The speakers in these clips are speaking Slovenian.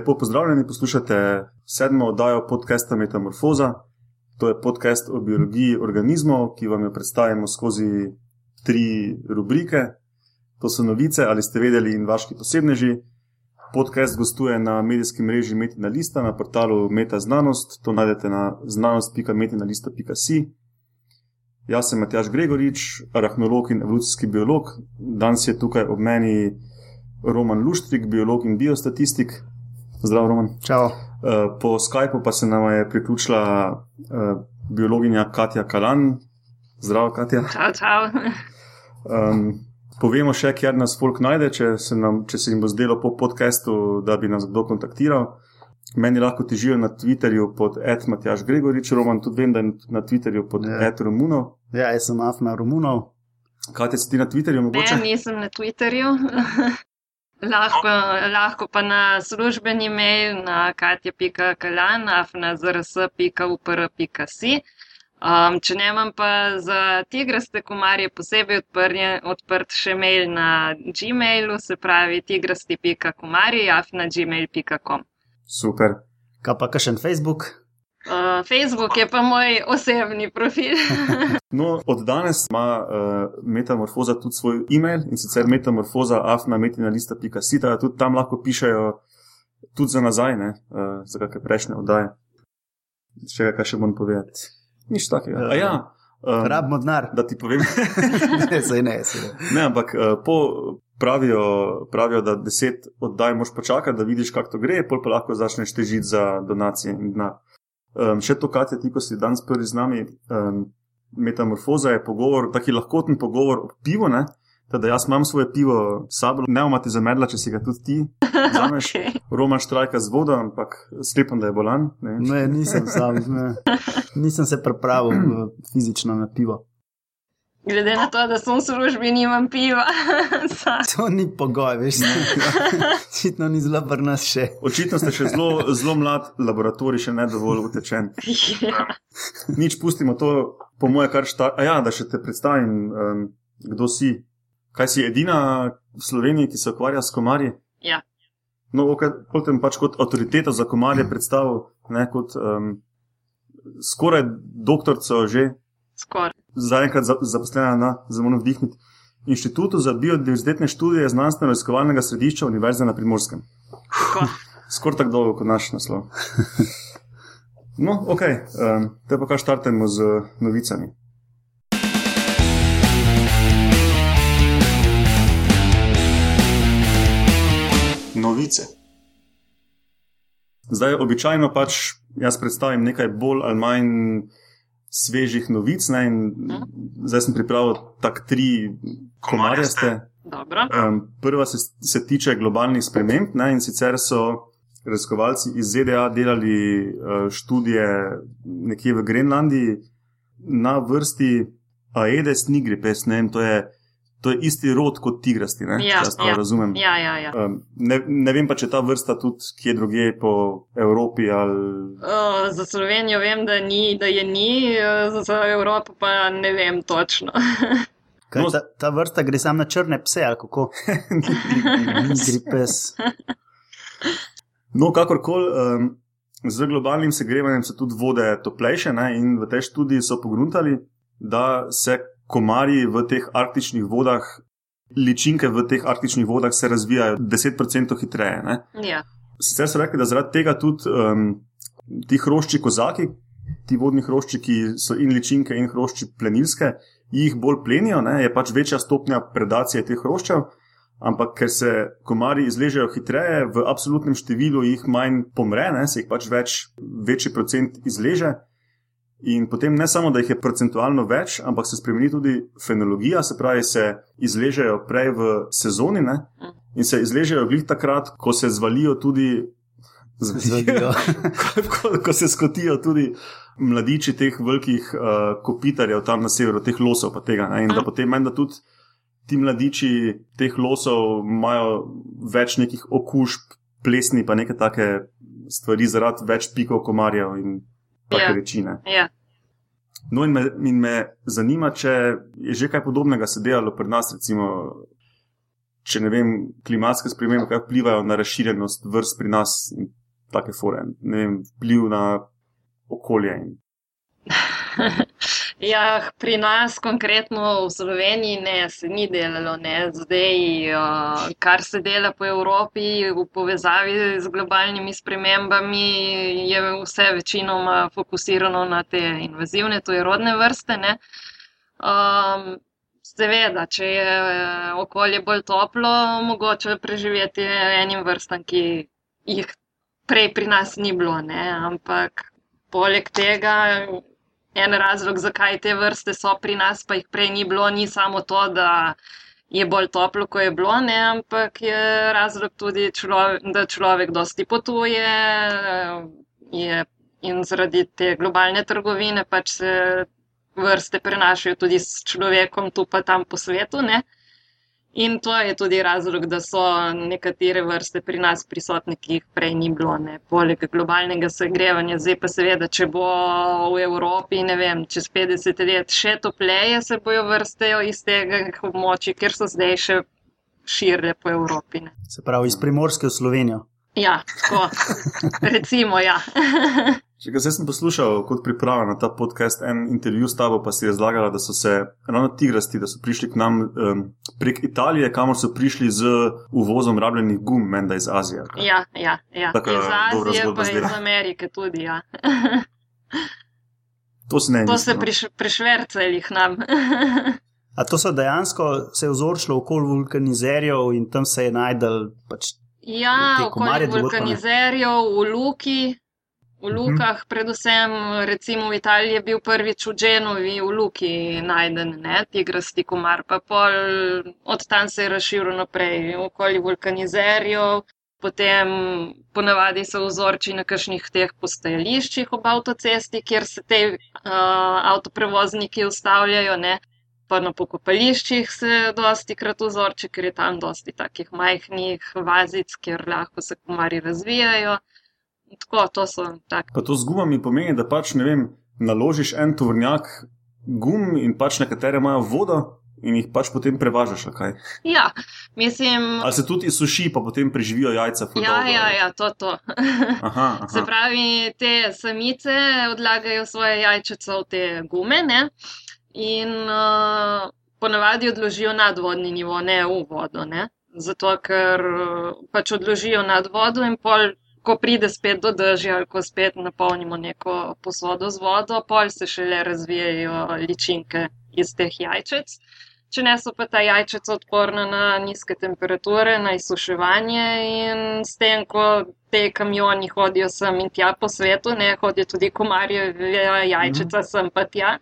Lepo pozdravljeni, poslušate sedmo oddajo podcasta Metamorfoza. To je podcast o biologiji organizmov, ki vam jo predstavimo skozi tri rubrike. To so novice, ali ste vedeli, in vaši posebneži. Podcast gostuje na medijskem mreži Metina Lista na portalu Meta Znanost. To najdete na znanost.metinalista.si. Jaz sem Matjaš Gregorič, arahnolog in evolucijski biolog. Danes je tukaj ob meni Roman Luštrik, biolog in biostatistik. Zdravo, Roman. Čau. Uh, po Skypu pa se nam je priključila uh, biologinja Katja Kalan. Zdravo, Katja. Čau, čau. Um, povemo še, kjer nas folk najde, če se, nam, če se jim bo zdelo po podkastu, da bi nas kdo kontaktiral. Meni lahko težijo na Twitterju pod Edmatjaš Gregorič, Roman tudi vem, da je na Twitterju pod Ja. Ed Romunov. Ja, jaz sem Afna Romunov. Katja, si ti na Twitterju mogoče? Ne, nisem na Twitterju. lahko, lahko pa na službeni mail na katja.kalan, afnazrs.upr.si. Um, če ne imam pa za tigraste komarje posebej odprje, odprt še mail na Gmailu, se pravi tigrasti.komarji, afna.gmail.com. Super. Kaj pa kakšen Facebook? Uh, Facebook je pa moj osebni profil. No, od danes ima uh, Metamorfoza tudi svoj e-mail in sicer metamorfoza.afnametinalista.si, da tudi tam lahko pišejo tudi za nazaj, ne, uh, za kakšne prejšnje oddaje. Še kaj še moram povedati? Nič takega. A ja, um, Rabimo denar. da ti povem. ne, sej ne, sej ne. ne, ampak uh, po, pravijo, pravijo, da deset oddaj moš počakati, da vidiš, kako to gre, pol pa lahko začneš težiti za donacije in denar. Um, še to, Katja, ti, ko si danes prvi z nami, um, metamorfoza je pogovor, taki lahkoten pogovor o pivu, ne? Teda jaz imam svoje pivo sabo, ne bomo ti zamedla, če si ga tudi ti zameš. Okay. Roman štrajka z vodo, ampak sklepam, da je bolan. Ne? ne, nisem sam. Ne. Nisem se pripravil eh, fizično na pivo. Glede na to, da sem v službi, nimam piva. To ni pogoj, veš. Očitno ni zelo pri nas še. Očitno ste še zelo, zelo mlad, laboratorij še ne dovolj utečen. ja. Nič pustimo to, po moje, kar šta. A ja, da še te predstavim, um, kdo si. Kaj si edina v Sloveniji, ki se ukvarja s komarji? Ja. No, potem pač kot avtoriteta za komarje predstavil, ne kot um, skoraj doktorico že, Skoraj. zaenkrat za- zaposlena na zelo vdihniti. Inštitutu za biodiverzitetne študije znanstveno-raziskovalnega središča Univerze na Primorskem. Skoraj tako dolgo kot naš naslov. No, ok, um, te pa kar štartemo z novicami. Novice. Zdaj, običajno pač jaz predstavim nekaj bolj ali manj svežih novic. Ne, in zdaj sem pripravil tak tri komarjaste. Dobro. Um, prva se, se tiče globalnih sprememb ne, in sicer so raziskovalci iz ZDA delali uh, študije nekje v Grenlandiji na vrsti Aedes nigripes. Ne, vem, to, je, to je isti rod kot tigrasti, ne, Ja, jaz prav ja. razumem. Ja, ja, ja. Um, ne, ne vem pa, če ta vrsta tudi kje druge po Evropi ali. Uh, za Slovenijo vem, da, ni, da je ni, uh, za Evropo pa ne vem točno. Kaj, No, ta, ta vrsta gre samo na črne pse, ali kako? Gripes. No, kakorkoli, um, z globalnim segrevanjem so tudi vode toplejše ne, in v tej študiji so pogruntali, da se komarji v teh arktičnih vodah, ličinke v teh arktičnih vodah se razvijajo 10% hitreje. Ne. ja. Sicer so rekli, da zaradi tega tudi um, ti hrošči kozaki, ti vodni hrošči, ki so in ličinke in hrošči plenilske, jih bolj plenijo, ne, je pač večja stopnja predacije teh hroščev. Ampak ker se komarji izležejo hitreje, v absolutnem številu jih manj pomre, ne, se jih pač več, večji procent izleže. In potem ne samo, da jih je procentualno več, ampak se spremeni tudi fenologija, se pravi, se izležejo prej v sezoni ne, in se izležejo glih takrat, ko se zvalijo tudi. Zvalijo. ko, ko, se skotijo tudi mladiči teh velikih uh, kopitarjev tam na severu, teh losov pa tega. Ne, in da potem meni, da tudi ti mladiči teh losov imajo več nekih okužb, plesni pa neke take stvari zaradi več pikov komarjev in take Ja. večine. Ja. No, in me, in me zanima, če je že kaj podobnega se delalo pri nas, recimo, če ne vem, klimatske spremembe, kaj vplivajo na razširjenost vrst pri nas in take fore, ne vem, vpliv na okolje. In... ja, pri nas, konkretno v Sloveniji, ne, se ni delalo. Ne. Zdaj, uh, kar se dela po Evropi v povezavi z globalnimi spremembami, je vse večinoma fokusirano na te invazivne, to je rodne vrste. Um, Seveda, če je eh, okolje bolj toplo, mogoče preživeti enim vrstam, ki jih prej pri nas ni bilo. Ne? Ampak poleg tega, en razlog, zakaj te vrste so pri nas, pa jih prej ni bilo, ni samo to, da je bolj toplo, kot je bilo, ne? ampak je razlog tudi, človek, da človek dosti potuje je, in zaradi te globalne trgovine pač se vrste prenašajo tudi s človekom tu pa tam po svetu. Ne? In to je tudi razlog, da so nekatere vrste pri nas prisotne, ki jih prej ni bilo, ne? poleg globalnega segrevanja. Zdaj pa seveda, če bo v Evropi, ne vem, čez 50 let še topleje, se bojo vrste iz tega območja, ker so zdaj še širje po Evropi. Ne? Se pravi, iz Primorske v Slovenijo. Ja, tako. Recimo, ja. Če ga sem poslušal kot priprava na ta podcast, en intervju s tabo, pa si razlagala, da so se ravno tigrasti, da so prišli k nam um, prek Italije, kamor so prišli z uvozom rabljenih gum, menda iz Azije. Kaj? Ja, ja, ja. Tako, iz Azije, pa zdaj. iz Amerike tudi. Ja. to se ne. To se priš, prišvercali k nam. A to so dejansko se je vzorčilo okoli vulkanizerjev in tam se je najdel pač. Ja, okoli vulkanizerjev v Luki. V mhm. Lukah, mhm. predvsem recimo v Italiji, je bil prvič v Genovi, v Luki najden, ne, tigrasti komar, pa pol od tam se je razširil naprej, okoli vulkanizerjev, potem ponavadi so vzorči na kakšnih teh postajališčih ob avtocesti, kjer se te uh, avtoprevozniki ustavljajo, ne, pa na pokopališčih se dosti krat vzorči, ker je tam dosti takih majhnih vazic, kjer lahko se komari razvijajo. Tako, to so tako. Pa to z gumami pomeni, da pač ne vem, naložiš en tovrnjak gum in pač nekatere imajo vodo. In jih pač potem prevažaš, kaj? Ja, mislim. Ali se tudi suši, pa potem preživijo jajca? Ja, ja, ja, to, to. aha, aha. Se pravi, te samice odlagajo svoje jajčice v te gume ne? in uh, ponavadi odložijo nadvodni nivo, ne v vodo. Ne? Zato, ker uh, pač odložijo nad vodo in pol ko pride spet do držja, ko spet napolnimo neko posodo z vodo, pol se šele razvijajo ličinke iz teh jajčec. Če ne so pa ta jajčeca odporna na nizke temperature, na izsuševanje in s tem, ko te kamioni hodijo sem in tja po svetu, ne hodijo tudi komarje, jajčeca mhm. sem pa tja.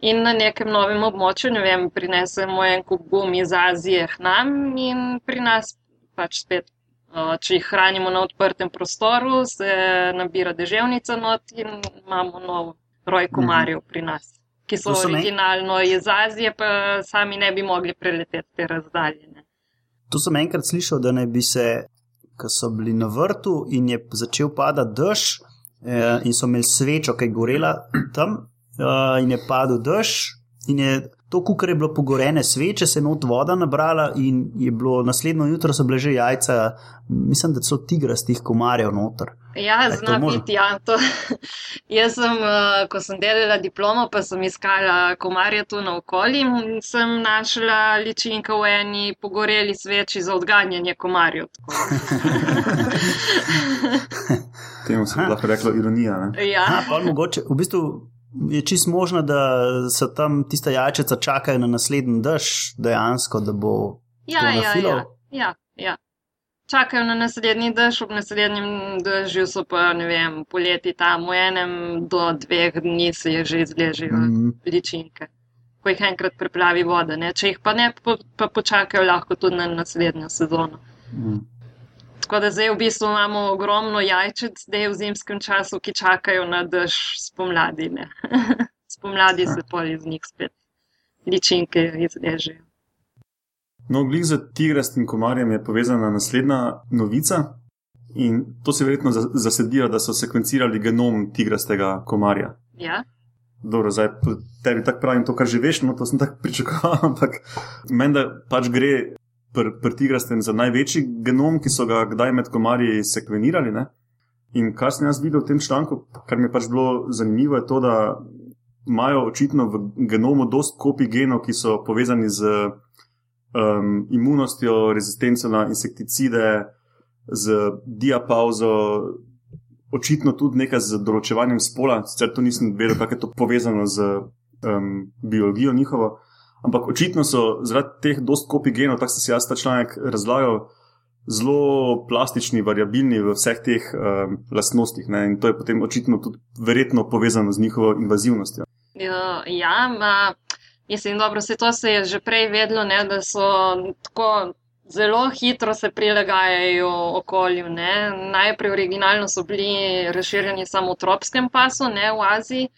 In na nekem novem območju, ne vem, prinesemo en kup gumi iz Azije k nam in pri nas pač spet Če jih hranimo na odprtem prostoru, se nabira deževnica not in imamo nov roj komarjev pri nas, ki so originalno iz Azije, pa sami ne bi mogli preleteti te razdaljene. To sem enkrat slišal, da ne bi se, ko so bili na vrtu in je začel padati dež, eh, in so imeli svečo, ki je gorela tam, eh, in je padel dež, in je To, kar je bilo pogorene sveče, se je not voda nabrala in je bilo naslednjo jutro so bile že jajca, mislim, da so tigrastih komarjev noter. Ja, znam biti, ja. To, jaz sem, uh, ko sem delala diplomo, pa sem iskala komarje tu na okolju in sem našla ličinka v eni pogoreli sveči za odganjanje komarjev. Temu se lahko reklo ironija. Ja. Ha, mogoče, v bistvu, je čist možno, da se tam tiste jajčice čakajo na naslednji dež, dejansko, da bo. Ja, ja, ja, ja, ja. Čakajo na naslednji dež, ob naslednjem dežju so pa, ne vem, poleti tam v enem do dveh dni se je že izležijo mm -hmm. ličinke, ko jih enkrat preplavi voda. Ne? Če jih pa ne, pa, pa počakajo lahko tudi na naslednjo sezono. Mm. Tako da zdaj v bistvu imamo ogromno jajčec, zdaj v zimskem času, ki čakajo na dež spomladi. spomladi se pol iz njih spet ličinke izležejo. No, glih za tigrast in komarjem je povezana naslednja novica. In to se verjetno zasedira, da so sekvencirali genom tigrastega komarja. Ja. Dobro, zdaj tebi tako pravim, to, kar že veš, no to sem tako pričakoval, ampak meni da pač gre pri pr tigrastem za največji genom, ki so ga kdaj med komarji sekvenirali. Ne? In kar sem jaz videl v tem članku, kar mi je pač bilo zanimivo, je to, da imajo očitno v genomu dost kopij genov, ki so povezani z um, imunostjo, rezistenco na insekticide, z diapauzo, očitno tudi nekaj z določevanjem spola, sicer to nisem vedel, kako je to povezano z um, biologijo njihovo. Ampak očitno so zaradi teh dost kopij genov, tako sem si jaz ta članek razlagal, zelo plastični, variabilni v vseh teh um, lastnostih. Ne? In to je potem očitno tudi verjetno povezano z njihovo invazivnostjo. Ja, ja ma, mislim, dobro, se to se je že prej vedlo, ne, da so tako zelo hitro se prilagajajo okolju. Ne. Najprej originalno so bili razširjeni samo v tropskem pasu, ne v Aziji.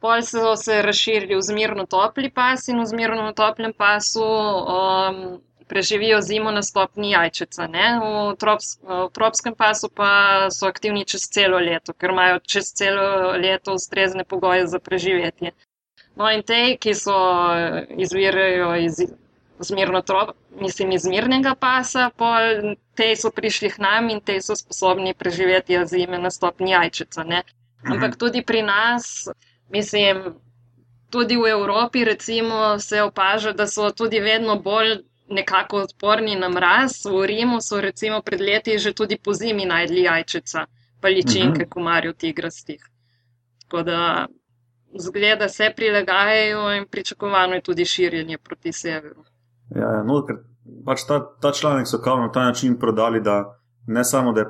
Pol so se razširili v zmirno topli pas in v zmirno toplem pasu um, preživijo zimo na stopni jajčica. V, trops, v tropskem pasu pa so aktivni čez celo leto, ker imajo čez celo leto ustrezne pogoje za preživetje. No in te, ki so izvirajo iz zmirno trop, mislim, iz mirnega pasa, pol te so prišli k nam in te so sposobni preživeti zime na stopni jajčica. Ne? Ampak mhm. tudi pri nas, mislim, tudi v Evropi, recimo, se opaža, da so tudi vedno bolj nekako odporni na mraz. V Rimu so recimo pred leti že tudi po zimi najdli jajčica, pa ličinke, mhm. komarjev, tigrastih. Tako da zgleda se prilagajajo in pričakovano je tudi širjenje proti severu. Ja, ja no, ker pač ta, ta članek so kao na ta način prodali, da ne samo, da je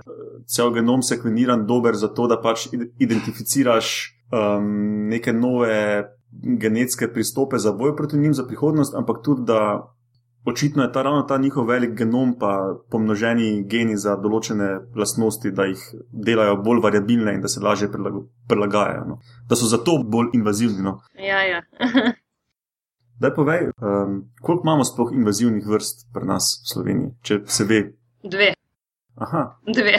cel genom sekveniran dober za to, da pač identificiraš um, neke nove genetske pristope za boj proti njim za prihodnost, ampak tudi, da očitno je ta ravno ta njihov velik genom, pa pomnoženi geni za določene lastnosti, da jih delajo bolj variabilne in da se lažje prilagajajo. No. Da so zato bolj invazivni. No. Ja, ja. Daj povej, um, koliko imamo sploh invazivnih vrst pri nas v Sloveniji, če se ve? Dve. Aha. Dve.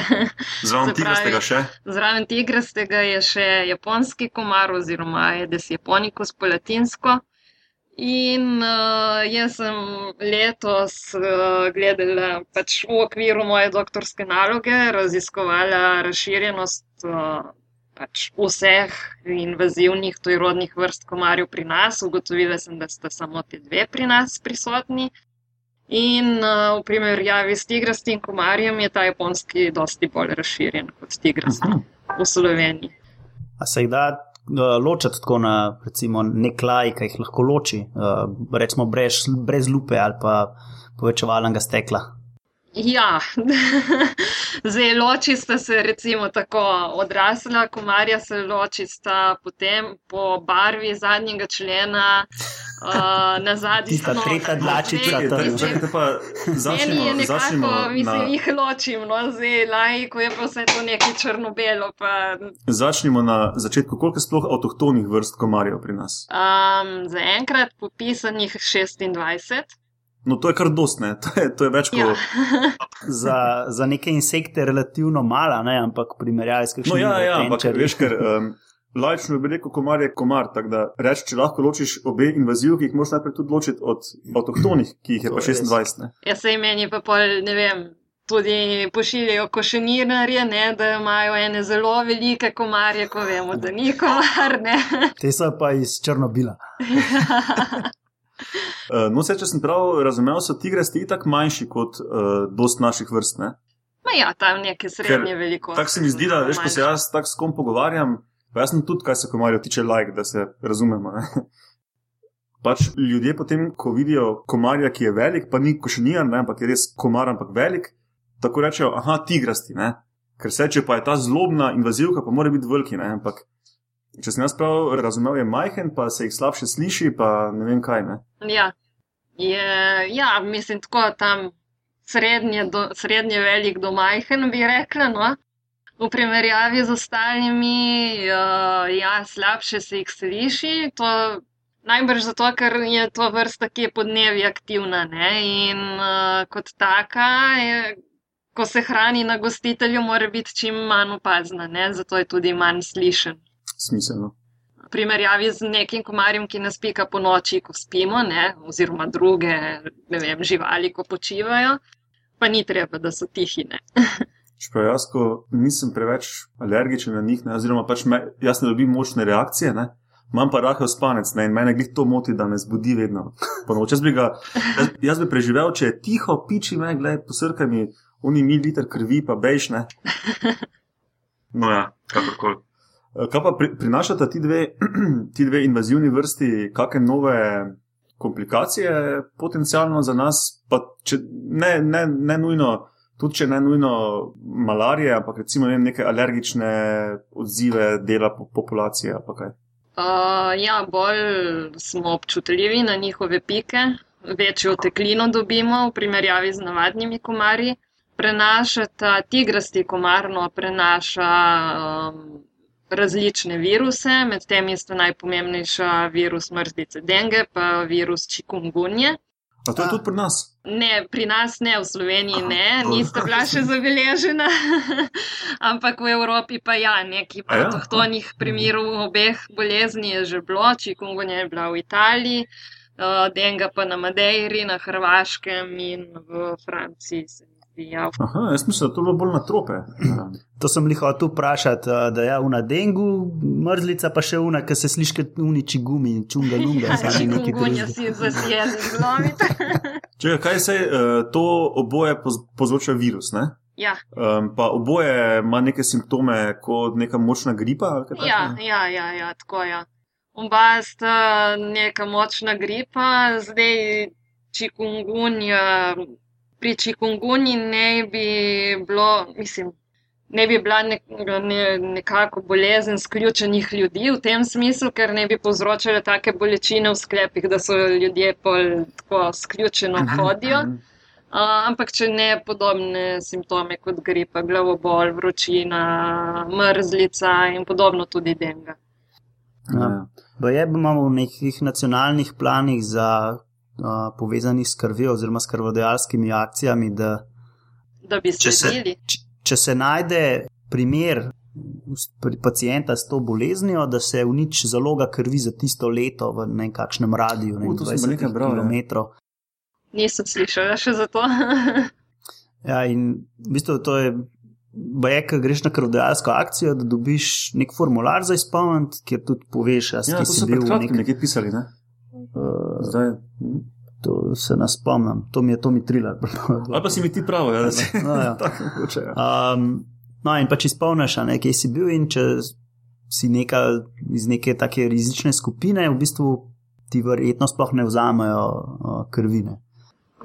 Zraven tigrastega še? Zraven tigrastega je še japonski komar oziroma Aedes japonicus po latinsko. In uh, jaz sem letos uh, gledala pač v okviru moje doktorske naloge, raziskovala razširjenost uh, pač vseh invazivnih tojrodnih vrst komarjev pri nas. Ugotovila sem, da sta samo te dve pri nas prisotni. In uh, v primerjavi s tigrastim komarjem je ta japonski dosti bolj razširjen kot tigrasti v Sloveniji. A se jih da ločiti tako na recimo, nek laj, ki jih lahko loči, uh, recimo brez, brez lupe ali pa povečevalnega stekla. Ja, zdaj loči sta se recimo tako odrasla, komarja se loči sta potem po barvi zadnjega člena uh, na zadnji strani. Tista tretja dlačica, ki je tam. Začnimo, je nekako, začnimo mislim, na... jih ločim, no, zdaj laj, ko je pa vse to nekaj črno-belo. Pa... Začnimo na začetku, koliko je sploh avtohtonih vrst komarjev pri nas? Um, za enkrat popisanih 26. No, to je kar dostne, to, to je več kot. Ja. za, za neke insekte je relativno mala, ne? ampak primerjali s kakšnimi. No, ja, ja, ampak veš, ker. Um, Lajčno bi rekel, komar je komar. Tako da reči, če lahko ločiš obe invazivki, jih moraš najprej tudi ločiti od avtohtonih, ki jih je pa 26. Ja, se meni pa pol, ne vem, tudi pošiljajo košenirje, da imajo ene zelo velike komarje, ko vemo, da ni komar. Te so pa iz Črnobila. Uh, no, se, če sem prav razumel, so tigrasti tako manjši kot uh, dost naših vrst. Ne? Ja, tam neke srednje velikosti. Tako se mi zdi, da veš, ko se jaz tako s kom pogovarjam, pa jaz sem tudi, kaj se komarjo tiče, like, da se razumemo. Ne? Pač ljudje potem, ko vidijo komarja, ki je velik, pa ni košenijan, ampak je res komar, ampak velik, tako rečejo, aha, tigrasti. Ne? Ker se, če pa je ta zlobna invazivka, pa mora biti veliki. Ampak Če sem jaz prav razumel, je majhen, pa se jih slabše sliši, pa ne vem kaj. Ne? Ja. Je, ja, mislim, tako tam srednje, do, srednje velik do majhen, bi rekla. No? V primerjavi z ostalimi, uh, ja, slabše se jih sliši. To najbrž zato, ker je to vrsta, ki je podnevi aktivna. Ne? In uh, kot taka, je, ko se hrani na gostitelju, mora biti čim manj opazna, ne? zato je tudi manj slišen smiselno. v primerjavi z nekim komarjem, ki nas pika po noči, ko spimo, ne, oziroma druge ne vem, živali, ko počivajo, pa ni treba, da so tihine. Čeprav jaz, ko nisem preveč alergičen na njih, ne, oziroma pač me, jaz ne dobim močne reakcije, ne, imam pa rahel spanec ne, in mene glih to moti, da me zbudi vedno. Ponoči. Jaz, bi ga, jaz, jaz bi preživel, če je tiho, piči me, gledaj, posrkaj mi, oni mi liter krvi, pa bejšne. No ja, kakorkoli. Kaj pa pri, prinašata ti dve, ti dve invazivni vrsti, kakšne nove komplikacije potencialno za nas, pa če, ne, ne, ne nujno, tudi če ne nujno malarije, ampak recimo ne, neke alergične odzive dela po, populacije. Uh, ja, bolj smo občutljivi na njihove pike, večjo teklino dobimo v primerjavi z navadnimi komarji. Prenašata tigrasti komarno, prenaša um, različne viruse, med temi sta najpomembnejša virus mrzlice denge, pa virus čikungunje. A to je tudi pri nas? Ne, pri nas ne, v Sloveniji ne, nista bila še zabeležena, ampak v Evropi pa ja, nekaj ja? avtohtonih primerov obeh bolezni je že bilo, čikungunja je bila v Italiji, uh, denga pa na Madeiri, na Hrvaškem in v Franciji. Ja, Aha, jaz mislim, da to je bilo bolj na trope. To sem jih hotel vprašati, a, da je ja, una dengu, mrzlica pa še una, ki se sliši kot uniči gumi, čunga lunga. sami nekaj Čikungunja drugega. si zasjezen zlomite. Če kaj se uh, to oboje povzroča virus, ne? Ja, Um, pa oboje ima neke simptome kot neka močna gripa. ali kaj ja, ja, ja, ja, tako je. Ja. Oba sta neka močna gripa, zdaj čikungunja. Pri čikungunji ne bi bilo, mislim, ne bi bila ne, ne, nekako bolezen sključenih ljudi v tem smislu, ker ne bi povzročale take bolečine v sklepih, da so ljudje pol tako sključeno hodijo. Uh, ampak če ne podobne simptome kot gripa, glavobol, vročina, mrzlica in podobno tudi denga. Ja. Pa je, imamo v nekih nacionalnih planih za uh, povezanih s krvjo oziroma s krvodajalskimi akcijami, da Da bi Če se- sledili. č- če se najde primer pri pacijenta s to boleznijo, da se uniči zaloga krvi za tisto leto v nekakšnem radiju, ne vem, to sem pa 20 nekaj bral, ja. km. Nisem slišala še za to. Ja, in v bistvu to je, baje, ko greš na krvodajalsko akcijo, da dobiš nek formular za izpolniti, kjer tudi poveš, Ja, to si bil v nekem. nekje pisali. Ne? Uh, Zdaj, to se ne spomnim, to mi je to mi triler. ali pa si mi ti pravi, ja, da si No, ja. tako mogoče. Ja. Um, no, in pa če izpolniš, a ne, kje si bil, in če si neka, iz neke take rizične skupine, v bistvu ti verjetno sploh ne vzamejo uh, krvine.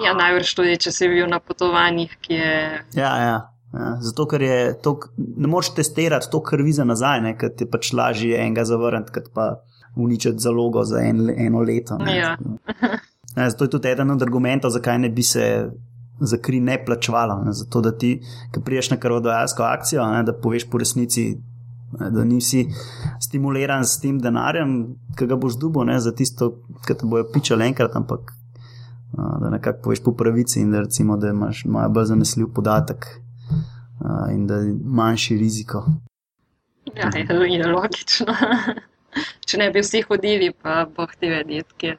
Ja, najbrž tudi, če si bil na potovanjih, ki je. Ja, ja. Ja, zato, ker je to, ne moreš testirati to krvi za nazaj, ne, ker ti pač lažje enega zavrniti, kot pa uničiti zalogo za en, eno leto. Ne. Ja. Ja, zato je tudi eden od argumentov, zakaj ne bi se za kri ne plačevalo. Ne. Zato, da ti, ki priješ na krvodajalsko akcijo, ne, da poveš po resnici, ne, da nisi stimuliran s tem denarjem, ki ga boš dubo ne, za tisto, ki te bojo pičali enkrat, ampak da nekako poveš po pravici in da, recimo, da imaš imajo bolj zanesljiv podatek in da je manjši riziko. Ja, je, je logično. če ne bi vsi hodili, pa boh ti vedeti, kje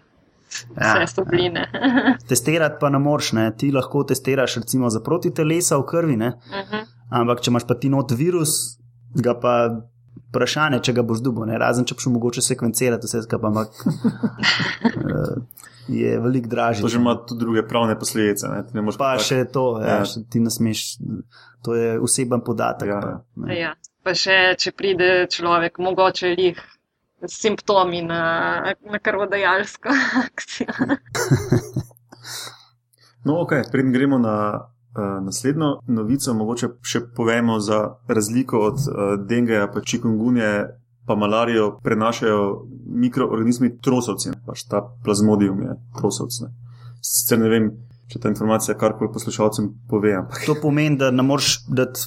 Ja, vse so bline. Testirati pa ne moreš, ne. ti lahko testiraš recimo za protitelesa v krvi, ne. Mhm. ampak če imaš pa ti not virus, ga pa vprašanje, če ga boš dubo, ne? razen če boš mogoče sekvencirati vse skupaj, ampak eh, je veliko dražje. To že ima tudi druge pravne posledice. Ne? Ti ne moreš Pa tako- še to, ja, Ja. še ti ne smeš, to je oseben podatek. Ja, pa, ne. Ja. Pa še, če pride človek, mogoče jih simptomi na, na krvodajalsko akcijo. No, ok, preden gremo na uh, naslednjo novico, mogoče še povemo za razliko od uh, dengeja, pa čikungunje, pa malarijo prenašajo mikroorganizmi trosovci, pač ta plazmodium je trosovc. Ne. Sicer ne vem, če ta informacija karkoli poslušalcem pove, ampak To pomeni, da ne moreš dati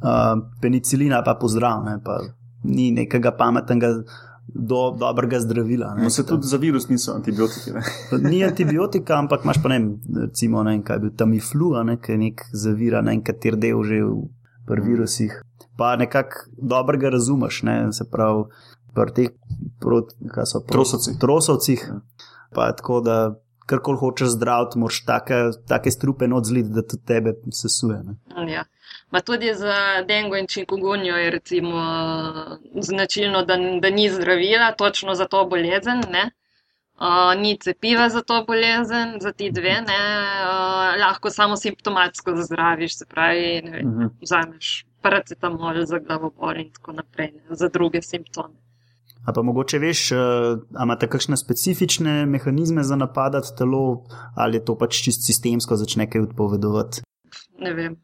uh, penicilina, pa pozdrav, ne, pa ni nekega pametnega, do, dobrega zdravila. Ne, no, se tudi za virus niso antibiotiki. Ne. Ni antibiotika, ampak imaš pa ne recimo, ne kaj je bil tam iflu, ne, ki nek zavira na enkateri del že v pri virusih. Pa nekako dobrega razumeš, ne, se pravi, pri teh proti, kaj so, proti Trosovci. trosovcih. Ja. Pa tako da, kar koli hočeš zdraviti, moraš take, take strupe odzliti, da tudi tebe sesuje. Ne. Ja. Ma tudi za dengo in čikungunjo je recimo značilno, da, da ni zdravila točno za to bolezen. Ne? Uh, ni cepiva za to bolezen, za ti dve, ne? Uh, lahko samo simptomatsko zazdraviš, se pravi, vem, Mhm. vzameš paracetamol za glavobol in tako naprej, ne? za druge simptome. A pa mogoče veš, uh, ali imate kakšne specifične mehanizme za napadati telo, ali je to pač čist sistemsko začne kaj odpovedovati. Ne vem.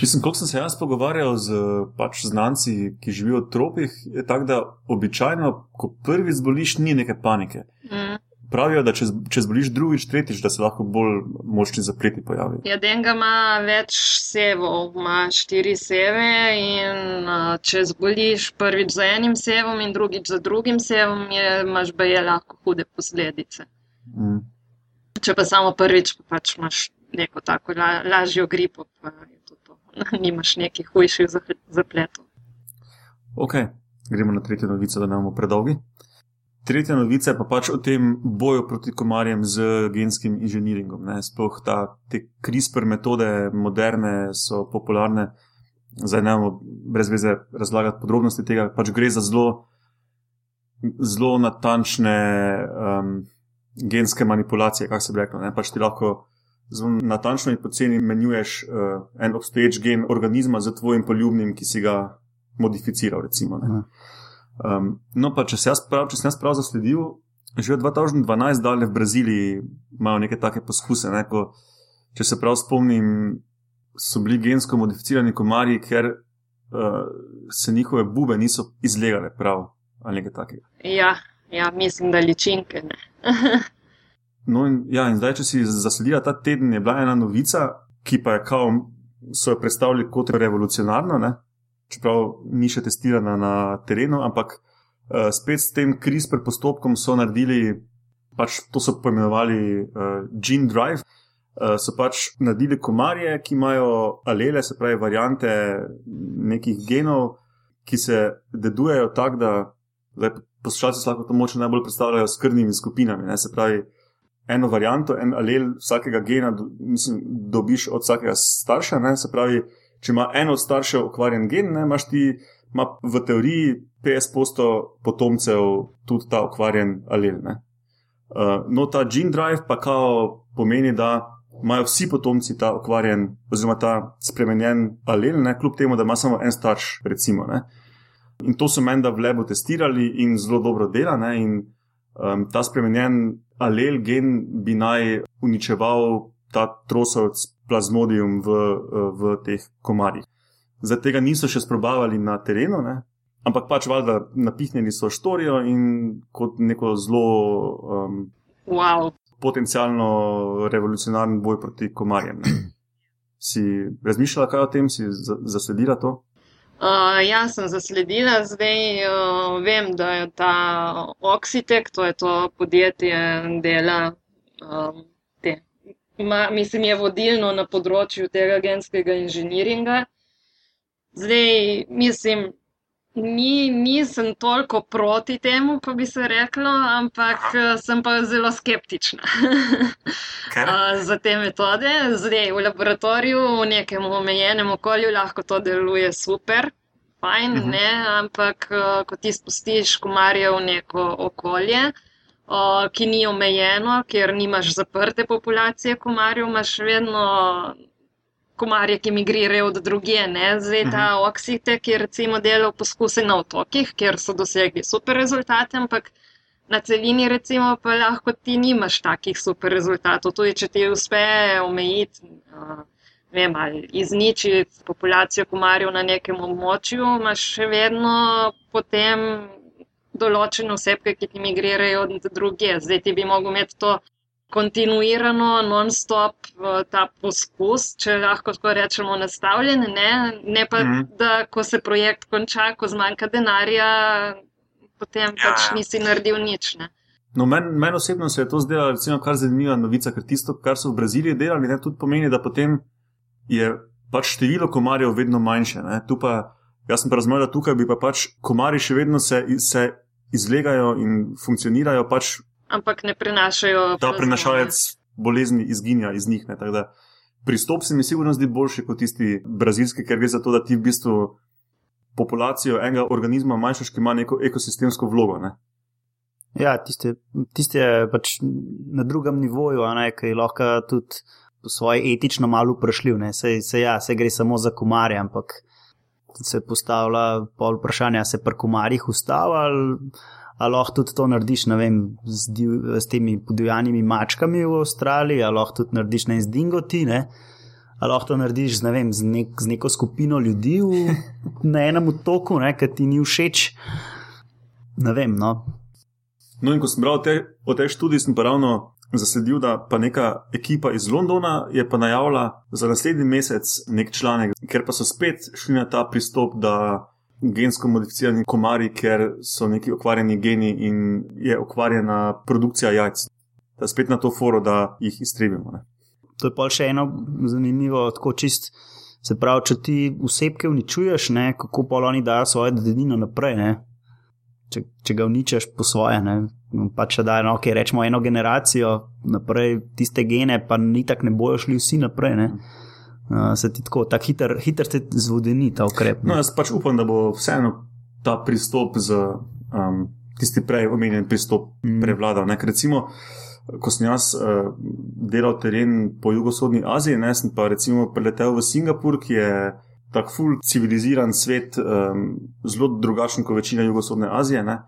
Mislim, koliko sem se jaz pogovarjal z pač, znanci, ki živijo v tropih, je tako, da običajno, ko prvi zboliš, ni neke panike. Mm. Pravijo, da če, če zboliš drugič, tretjič, da se lahko bolj močni zapleti pojavijo. Ja, denga ima več sevov, ima štiri seve in če zboliš prvič za enim sevom in drugič za drugim sevom, je, imaš baje lahko hude posledice. Mm. Če pa samo prvič, pa pač imaš neko tako la, lažjo gripo, pa je to to. Nimaš nekih hujših zapletov. Ok, gremo na tretjo novico, da ne bomo predolgi. Tretja novica je pa pač o tem boju proti komarjem z genskim inženiringom. Ne. Sploh ta, te CRISPR metode, moderne, so popularne. Zdaj ne bomo brez veze razlagati podrobnosti tega, pač gre za zelo, zelo natančne um, genske manipulacije, kako se bi reklo. Ne. Pač ti lahko zelo natančno in poceni menjuješ uh, en obstoječ gen organizma z tvojim poljubnim, ki si ga modificiral. Recimo, ne. Um, no, pa če se jaz prav, če sem jaz prav zasledil, že od 2012 dalje v Braziliji imajo neke take poskuse. Ne, ko, če se prav spomnim, so bili gensko modificirani komarji, ker uh, se njihove bube niso izlegale prav ali nekaj takega. Ja, ja, mislim, da ličinke ne. No, in, ja, in zdaj, če si zasledila ta teden, je bila ena novica, ki pa je kao, so jo predstavili kot revolucionarno, ne? Čeprav ni še testirana na terenu, ampak uh, spet s tem CRISPR postopkom so naredili, pač to so poimenovali uh, gene drive. Uh, so pač naredili komarje, ki imajo alele, se pravi, variante nekih genov, ki se dedujejo tako, da poslušalci lahko to moče najbolj predstavljajo s krvnimi skupinami. Ne? Se pravi, eno varianto, en alel vsakega gena mislim, dobiš od vsakega starša. Ne? Se pravi, če ima en od staršev okvarjen gen, ne, imaš ti ima v teoriji 50% potomcev tudi ta okvarjen alel. Ne? Uh, no, ta gene drive pa kao pomeni, da imajo vsi potomci ta okvarjen, oziroma ta spremenjen alel, ne, kljub temu, da ima samo en starš, recimo. Ne. In to so menda v lebu testirali in zelo dobro dela. Ne, in um, ta spremenjen alel gen bi naj uničeval ta trosovec plazmodium v, uh, v teh komarjih. Zdaj tega niso še sprobavali na terenu, ne, ampak pač valjda napihnjeni so štorijo in kot neko zelo um, Wow. potencialno revolucionaren boj proti komarjem. Ne. Si razmišljala kaj o tem, si za- zasledila to? Uh, jaz sem zasledila, zdaj uh, vem, da je ta Oxitek, to je to podjetje, dela um, te. Ma, mislim, je vodilno na področju tega genskega inženiringa. Zdaj, mislim, ni, nisem toliko proti temu, ko bi se reklo, ampak eh, sem pa zelo skeptična. Za te metode. Zdaj v laboratoriju, v nekem omejenem okolju, lahko to deluje super, fajn, uh Mhm. -huh. ne, ampak uh, ko ti spustiš komarje v neko okolje, uh, ki ni omejeno, kjer nimaš zaprte populacije komarjev, imaš vedno komarje, ki migrirajo od druge. Ne? Zdaj ta Oxitek je recimo delal poskuse na otokih, kjer so dosegli super rezultate, ampak na celini recimo pa lahko ti nimaš takih super rezultatov. Tudi če ti uspe omejiti, uh, vem, ali izničiti populacijo komarjev na nekem območju, imaš še vedno potem določene osebke, ki ti migrirajo od druge. Zdaj ti bi mogel imeti to kontinuirano, non-stop ta poskus, če lahko tako rečemo, nastavljen, ne, ne pa, mm. da ko se projekt konča, ko zmanjka denarja, potem ja. pač nisi naredil nič. Ne. No, Meni men osebno se je to zdela recimo, kar zanimiva novica, ker tisto, kar so v Braziliji delali, ne, tudi pomeni, da potem je pač število komarjev vedno manjše. Ne. Tu pa, jaz sem pa razumel, da tukaj bi pa pač komarji še vedno se, se izlegajo in funkcionirajo, pač Ampak ne prenašajo. ta prenašalec bolezni izginja iz njih. Ne, pristop se mi sigurno zdi boljši kot tisti brazilski, ker gre za to, da ti v bistvu populacijo enega organizma manjšaš, ki ima neko ekosistemsko vlogo. Ne. Ja, tiste, tiste je pač na drugem nivoju, a ne, ki je lahko tudi po svoje etično malo vprašljiv. ne. Sej, sej ja, se gre samo za komarje, ampak se postavlja pol vprašanja, se pri komarjih ustavi ali, ali lahko tudi to narediš, ne vem, z, div, s temi podivjanimi mačkami v Avstraliji, ali lahko tudi narediš ne z dingoti, ne. Ali lahko to narediš z, ne vem, z, nek, z neko skupino ljudi v, na enem otoku, ki ti ni všeč. Ne vem, no, No, in ko sem bral o tej, o tej študiji, sem pa ravno zasledil, da pa neka ekipa iz Londona je pa najavila za naslednji mesec nek članek, ker pa so spet šli na ta pristop, da gensko modificirani komarji, ker so neki okvarjeni geni in je okvarjena produkcija jajc. Da spet na to foro, da jih iztrebimo. Ne. To je pa še eno zanimivo, tako čist. Se pravi, če ti vsebke uničuješ, ne, kako pa oni dajo svojo dedino naprej. Ne? Če, če ga uničiš po svoje, ne, pa če dajo, no, okay, rečemo, eno generacijo naprej, tiste gene, pa ni tako, ne bojo šli vsi naprej. Ne. Uh, se ti tako, tako hiter, hiter se zvodeni ta ukrep. No, jaz pač upam, da bo vseeno ta pristop z um, tisti prej omenjen pristop Mm. prevladal. Ne? Ker Recimo, ko sem jaz uh, delal teren po jugovzhodni Aziji, ne, sem pa recimo preletel v Singapur, ki je tako ful civiliziran svet, um, zelo drugačen kot večina jugovzhodne Azije. Ne?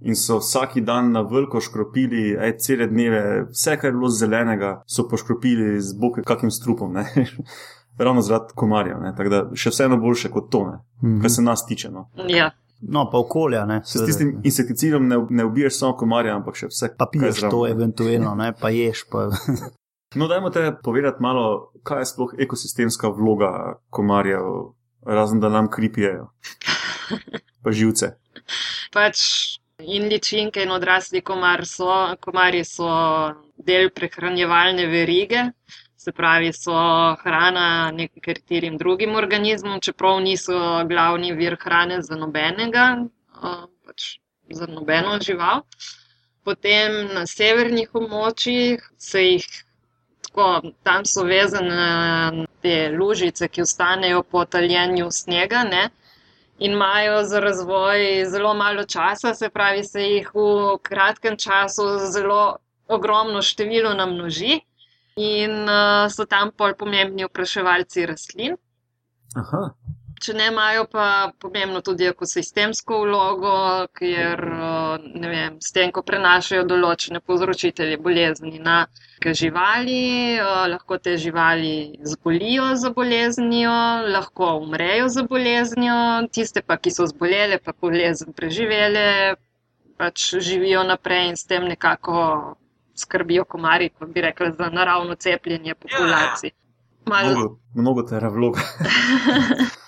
In so vsak dan na veliko škropili, aj cele dneve, vse, kar je bilo zelenega, so poškropili z boke kakim strupom. ne. Ravno zaradi komarjev, ne. tako da še vseeno boljše kot to, ne. Mhm. kar se nas tiče. No. Ja. No, pa okolja, ne. S tistim insekticidom ne, ne ubiješ samo komarja, ampak še vse. Pa piješ to, ne. eventualno, ne, pa ješ. Pa... No, dajmo te povedati malo, kaj je sploh ekosistemska vloga komarjev, razen da nam kripijejo. Pa živce. Pač in ličinke in odrasli komar so, komarji so del prehranjevalne verige, se pravi, so hrana nekaterim drugim organizmom, čeprav niso glavni vir hrane za nobenega, pač za nobeno žival. Potem na severnih območjih se jih tako, tam so vezane te lužice, ki ostanejo po taljenju snega. Ne? in imajo za razvoj zelo malo časa, se pravi, se jih v kratkem času zelo ogromno število namnoži in uh, so tam pol pomembni opraševalci rastlin. Aha. Če ne imajo pa pomembno tudi ekosistemsko vlogo, ker uh, vem, s tem, ko prenašajo določene povzročitelje bolezni na živali, uh, lahko te živali zbolijo za boleznijo, lahko umrejo za boleznijo, tiste pa, ki so zbolele, pa bolezen preživele, pač živijo naprej in s tem nekako skrbijo komarji, pa bi rekla, za naravno cepljenje populacij. Malo, Mnogo, mnogo tera vloga.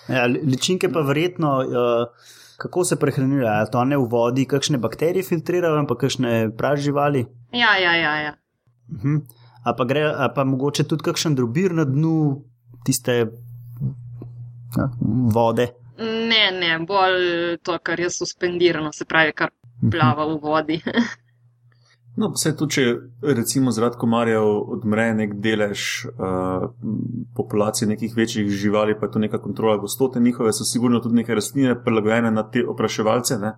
Ja, li- ličinke pa verjetno, uh, kako se prehranjujejo, ali to ne v vodi, kakšne bakterije filtrirajo, pa kakšne prav živali. ja, ja, ja. ja. Uh -huh. A pa gre, a pa mogoče tudi kakšen drobir na dnu tiste ja, vode. Ne, ne, bolj to, kar je suspendirano, se pravi, kar plava v vodi. No, vse to, če recimo zaradi komarjev odmre nek delež uh, populacije nekih večjih živali, pa je to neka kontrola gostote njihove, so sigurno tudi neke rastline prilagojene na te opraševalce. Ne?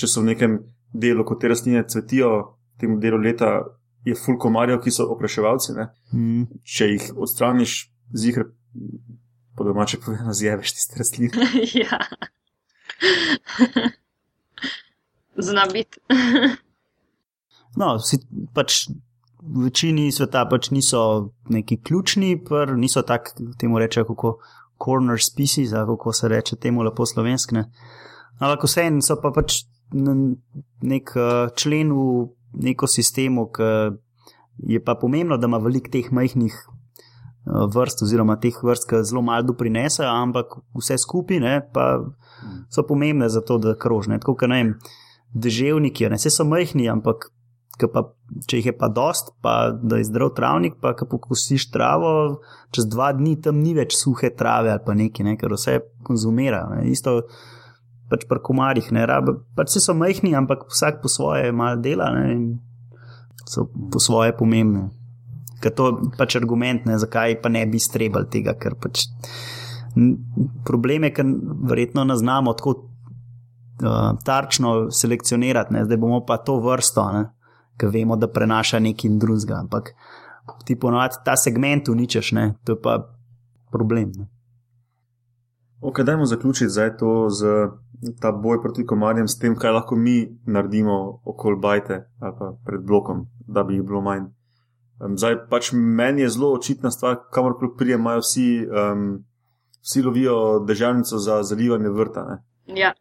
Če so v nekem delu, ko te rastline cvetijo, v tem delu leta je full komarjev, ki so opraševalci. Ne? Mm. Če jih odstraniš, zihre, po domače povedano, zjeveš tiste rastline. ja. Zna biti. No, si, pač v večini sveta pač niso neki ključni, pr, niso tako, temu rečejo, kako corner species, kako se reče temu lepo slovenskne. Ampak vseeno so pa pač nek eh, člen v ekosistemu, ki je pa pomembno, da ima veliko teh majhnih eh, vrst, oziroma teh vrst, ki zelo malo doprinese, ampak vse skupaj ne, pa so pomembne za to, da krožne. Tako, kot ne vem, deževniki, ne vse so majhni, ampak pa, če jih je pa dost, pa da je zdrav travnik, pa ko pokosiš travo, čez dva dni tam ni več suhe trave ali pa nekaj, ne, ker vse konzumira. Ne. Isto pač pri komarjih, ne rabe. Pač vsi so majhni, ampak vsak po svoje malo dela ne, in so po svoje pomembne. Ker to je pač argument, ne, zakaj pa ne bi strebali tega, ker pač problem je, ker verjetno ne znamo tako uh, tarčno selekcionirati, ne, zdaj bomo pa to vrsto, ker vemo, da prenaša nekaj drugega. Ampak ti ponovadi ta segment uničeš, ne, to je pa problem. Ne. Ok, dajmo zaključiti zdaj to z ta boj proti komarjem, s tem, kaj lahko mi naredimo okoli bajte ali pa pred blokom, da bi jih bilo manj. Zdaj pač meni je zelo očitna stvar, kamor kljub prijem imajo vsi, um, vsi lovijo državnico za zalivanje vrta. Ne? Ja.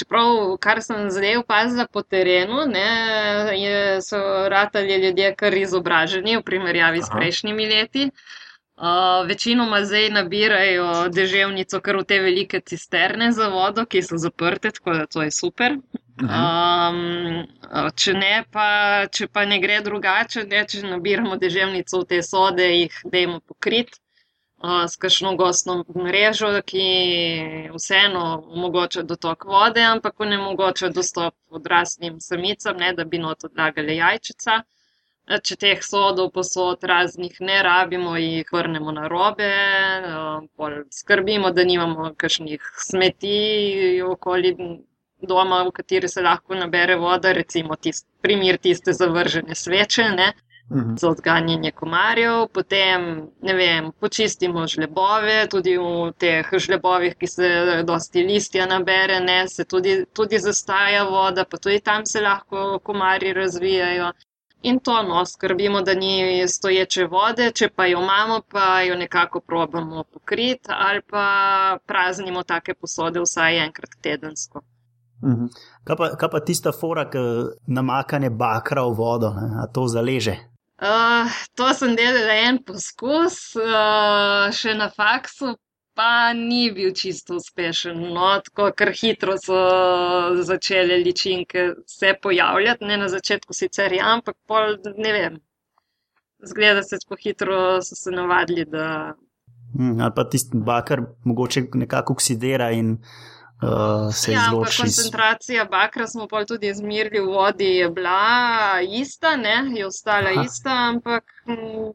Čeprav, kar sem zdaj opazila po terenu, ne, je, so ratali ljudje kar izobraženi v primerjavi Aha. s prejšnjimi leti. Uh, večinoma zdaj nabirajo deževnico kar v te velike cisterne za vodo, ki so zaprte, tako da to je super. Um, če, ne, pa, če pa ne gre drugače, ne, če nabiramo deževnico v te sode, jih dajmo pokriti s kakšno gostno mrežo, ki vseeno omogoča dotok vode, ampak ne omogoča dostop odraslim samicam, ne, da bi not odlagali jajčica. Če teh sodov posod raznih ne rabimo, jih vrnemo na robe, skrbimo, da nimamo kakšnih smeti okoli doma, v kateri se lahko nabere voda, recimo tist, primer tiste zavržene sveče, ne, mhm. za odganjanje komarjev, potem, ne vem, počistimo žlebove, tudi v teh žlebovih, ki se dosti listja nabere, ne, se tudi, tudi zastaja voda, pa tudi tam se lahko komarji razvijajo. In to no, skrbimo, da ni stoječe vode, če pa jo imamo, pa jo nekako probamo pokriti ali pa praznimo take posode vsaj enkrat tedensko. Mhm. Kaj, pa, kaj pa tista fora, ki namakane bakra v vodo, ne? a to zaleže? Uh, to sem delala en poskus, uh, še na faksu, pa ni bil čisto uspešen. No, tako kar hitro so začele ličinke se pojavljati, ne na začetku sicer, ja, ampak pol, ne vem. Zgleda se, hitro so se navadili. Da... Hmm, ali pa tisti bakar mogoče nekako oksidira in uh, se ja, izloči. Koncentracija bakra smo pa tudi izmerili v vodi, je bila ista, ne, je ostala Aha. ista, ampak. Hm,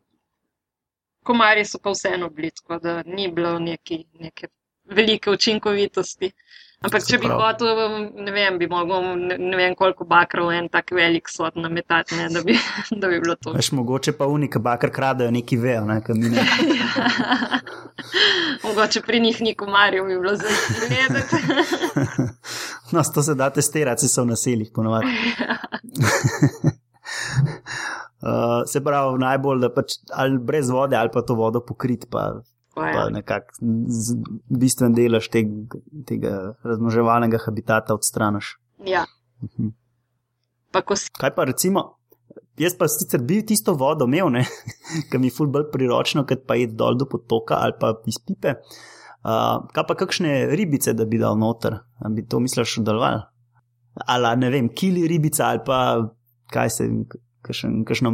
komarji so pa vseeno bili, tako da ni bilo neki, neke velike učinkovitosti. Ampak, če bi hotel, ne vem, bi mogel ne, ne vem koliko bakrov en tak velik sod nametati, ne, da, bi, da bi bilo to. Veš, mogoče pa unika bakr kradejo neki vejo, ne, kam ne. mogoče pri njih ni komarjev, bi bilo zelo gledati. no, to se da testirati, so v naseljih ponovadi. Uh, se pravi, najbolj, da pač ali brez vode, ali pa to vodo pokrit, pa ja. nekako bistven delež teg, tega razmoževalnega habitata odstraniš. Ja. Mhm. -huh. si... Kaj pa recimo, jaz pa sicer bi tisto vodo imel, ki mi je ful bolj priročno, kot pa je dol do potoka ali pa iz pipe. Uh, kaj pa kakšne ribice, da bi dal noter, da bi to misliš, da je ali ne vem, kili ribica ali pa kaj se kakšno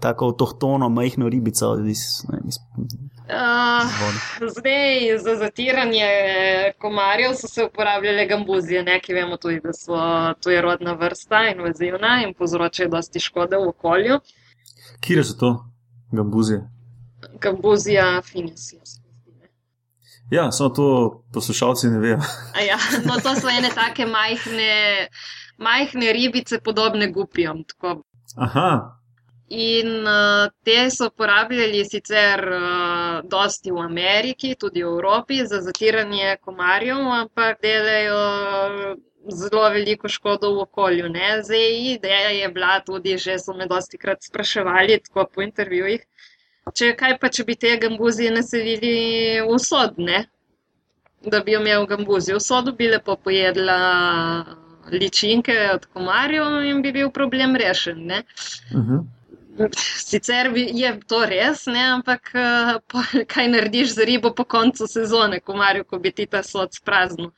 tako avtohtono, majhno ribico iz, ne, iz, uh, zdaj, za zatiranje komarjev so se uporabljale gambuzije, ne, ki vemo tudi, da so to je rodna vrsta invazivna in povzročajo dosti škode v okolju. Kje so to gambuzije? Gambuzija finisija. Ja, samo to poslušalci ne vejo. ja, no, to so ene take majhne majhne ribice, podobne gupijam. Aha. In uh, te so uporabljali sicer uh, dosti v Ameriki, tudi v Evropi, za zatiranje komarjev, ampak delajo zelo veliko škodo v okolju. Ne? Zdaj, ideja je bila tudi, že so me dosti krat spraševali, tako po intervjujih, če kaj pa, če bi te gambuzije naselili v sod, ne? da bi jo imel gambuzijo v sodu, bi lepo pojedla ličinke od komarjev in bi bil problem rešen. Uh mhm. -huh. Sicer je to res, ne? ampak eh, kaj narediš z ribo po koncu sezone, komarju, ko bi ti ta sod sprazno.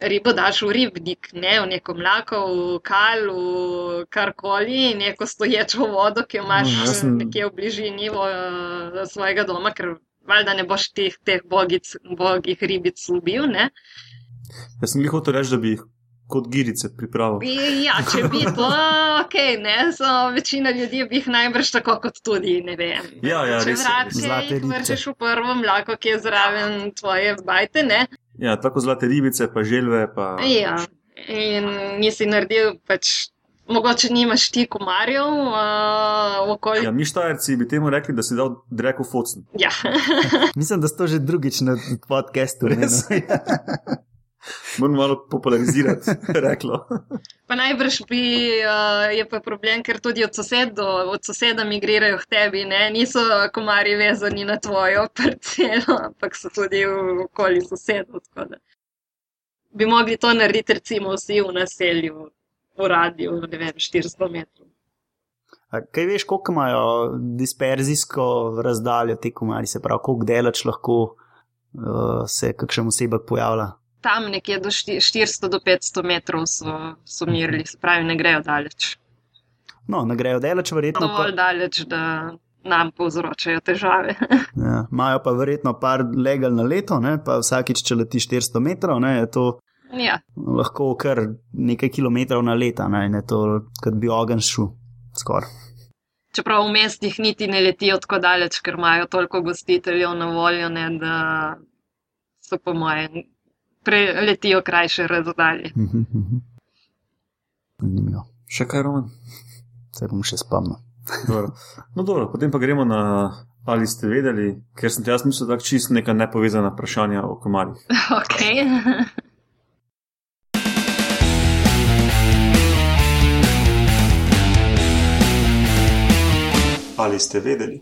Ribo daš v ribnik, ne v neko mlako, v kal, v karkoli, neko stoječo vodo, ki jo imaš no, sem... nekje v bližini v, uh, svojega doma, ker valjda ne boš teh, teh bogic, bogih ribic ubil. Jaz sem jih hotel reči, da bi jih kot girice pripravil. Ja, če bi to, ok, ne, so večina ljudi bi jih najbrž tako kot tudi, ne vem. Ja, ja, če res ribice. vržeš v prvo mlako, ki je zraven tvoje bajte, ne? Ja, tako zlate ribice, pa želve. Pa... Ja, in nisi naredil pač. Mogoče nimaš ti komarjev uh, v okolju. Ja, mi štajerci bi temu rekli, da si dal dreko focn. Ja. Mislim, da si to že drugič na podkastu. Moram malo popularizirati, reklo. Pa najbrž bi, uh, je pa problem, ker tudi od, sosedo, od soseda migrirajo k tebi, ne? niso komarji vezani na tvojo parcelo, ampak so tudi v okolju sosedov. tako da Bi mogli to narediti, recimo, vsi v naselju, v radiju, ne vem, 400 metrov. A Kaj veš, koliko imajo disperzijsko razdaljo te komarji, se pravi, koliko delač lahko uh, se kakšen osebek pojavlja? Tam nekje do šti- 400 do 500 metrov so, so mirili, se pravi, ne grejo daleč. No, ne grejo delač, verjetno pa, Dovolj daleč, da nam povzročajo težave. ja, imajo pa verjetno par legal na leto, ne, pa vsakič, če leti 400 metrov, ne, je to ja. lahko kar nekaj kilometrov na leta, ne, in je to, kot bi ogenj šel skoraj. Čeprav v mestih niti ne letijo tako daleč, ker imajo toliko gostiteljev na voljo, ne, da so po mojem preletijo krajše razdalje. Mhm, mhm. Zanimivo. Še kaj, Roman? Se bom še spomnil. Dobro. No, dobro, potem pa gremo na. Ali ste vedeli, ker sem ti jaz mislil, da je čist neka nepovezana vprašanja o komarjih. Ok. Ali ste vedeli?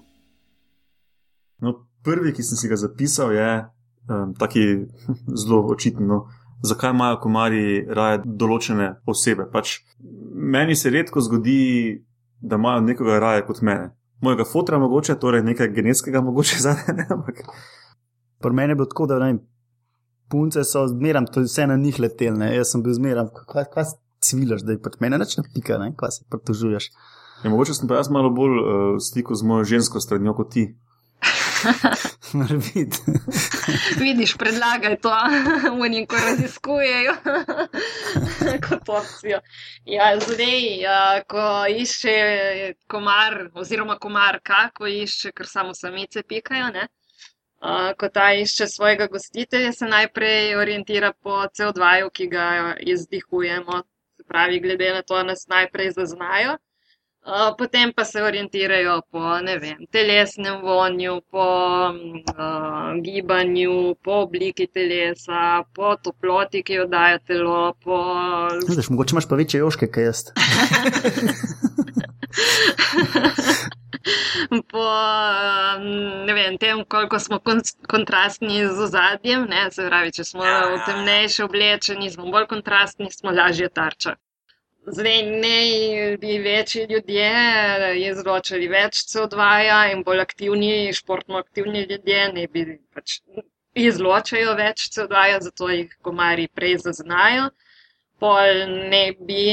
No, prvi, ki sem si ga zapisal, je um, taki zelo očiten. No. Zakaj imajo komarji raje določene osebe? Pač, meni se redko zgodi, da imajo nekoga raje kot mene. Mojega fotra mogoče, torej nekaj genetskega mogoče zadaj, ne, ampak Pri meni je bilo tako, da ne, punce so zmeram, to je vse na njih letelne. Jaz sem bil zmeram, kaj, kaj cvilaš, da je pri meni neč napika, ne, kaj se pritožuješ. ja, mogoče sem pa jaz malo bolj uh, v stiku z mojo žensko stranjo kot ti. Mora biti. Vidiš, predlagaj to, oni ko raziskujejo kot opcijo. Ja, zdaj, ko išče komar, oziroma komarka, ko išče, ker samo samice pikajo, ne? Uh, ko ta išče svojega gostitelja, se najprej orientira po CO2, ki ga izdihujemo. Se pravi, glede na to nas najprej zaznajo. Uh, potem pa se orientirajo po vem, telesnem vonju, po uh, gibanju, po obliki telesa, po toploti, ki jo daje telo, po Vidiš, mogoče imaš pa večje joške, kaj jaz. po ne vem, tem, koliko smo kon kontrastni z ozadjem. Ne? Se pravi, če smo v temnejše oblečeni, smo bolj kontrastni, smo lažje tarča. Zdaj, ne bi večji ljudje izločali več CO2 in bolj aktivni, športno aktivni ljudje ne bi pač izločajo več CO2, zato jih komarji prej zaznajo. Pol ne bi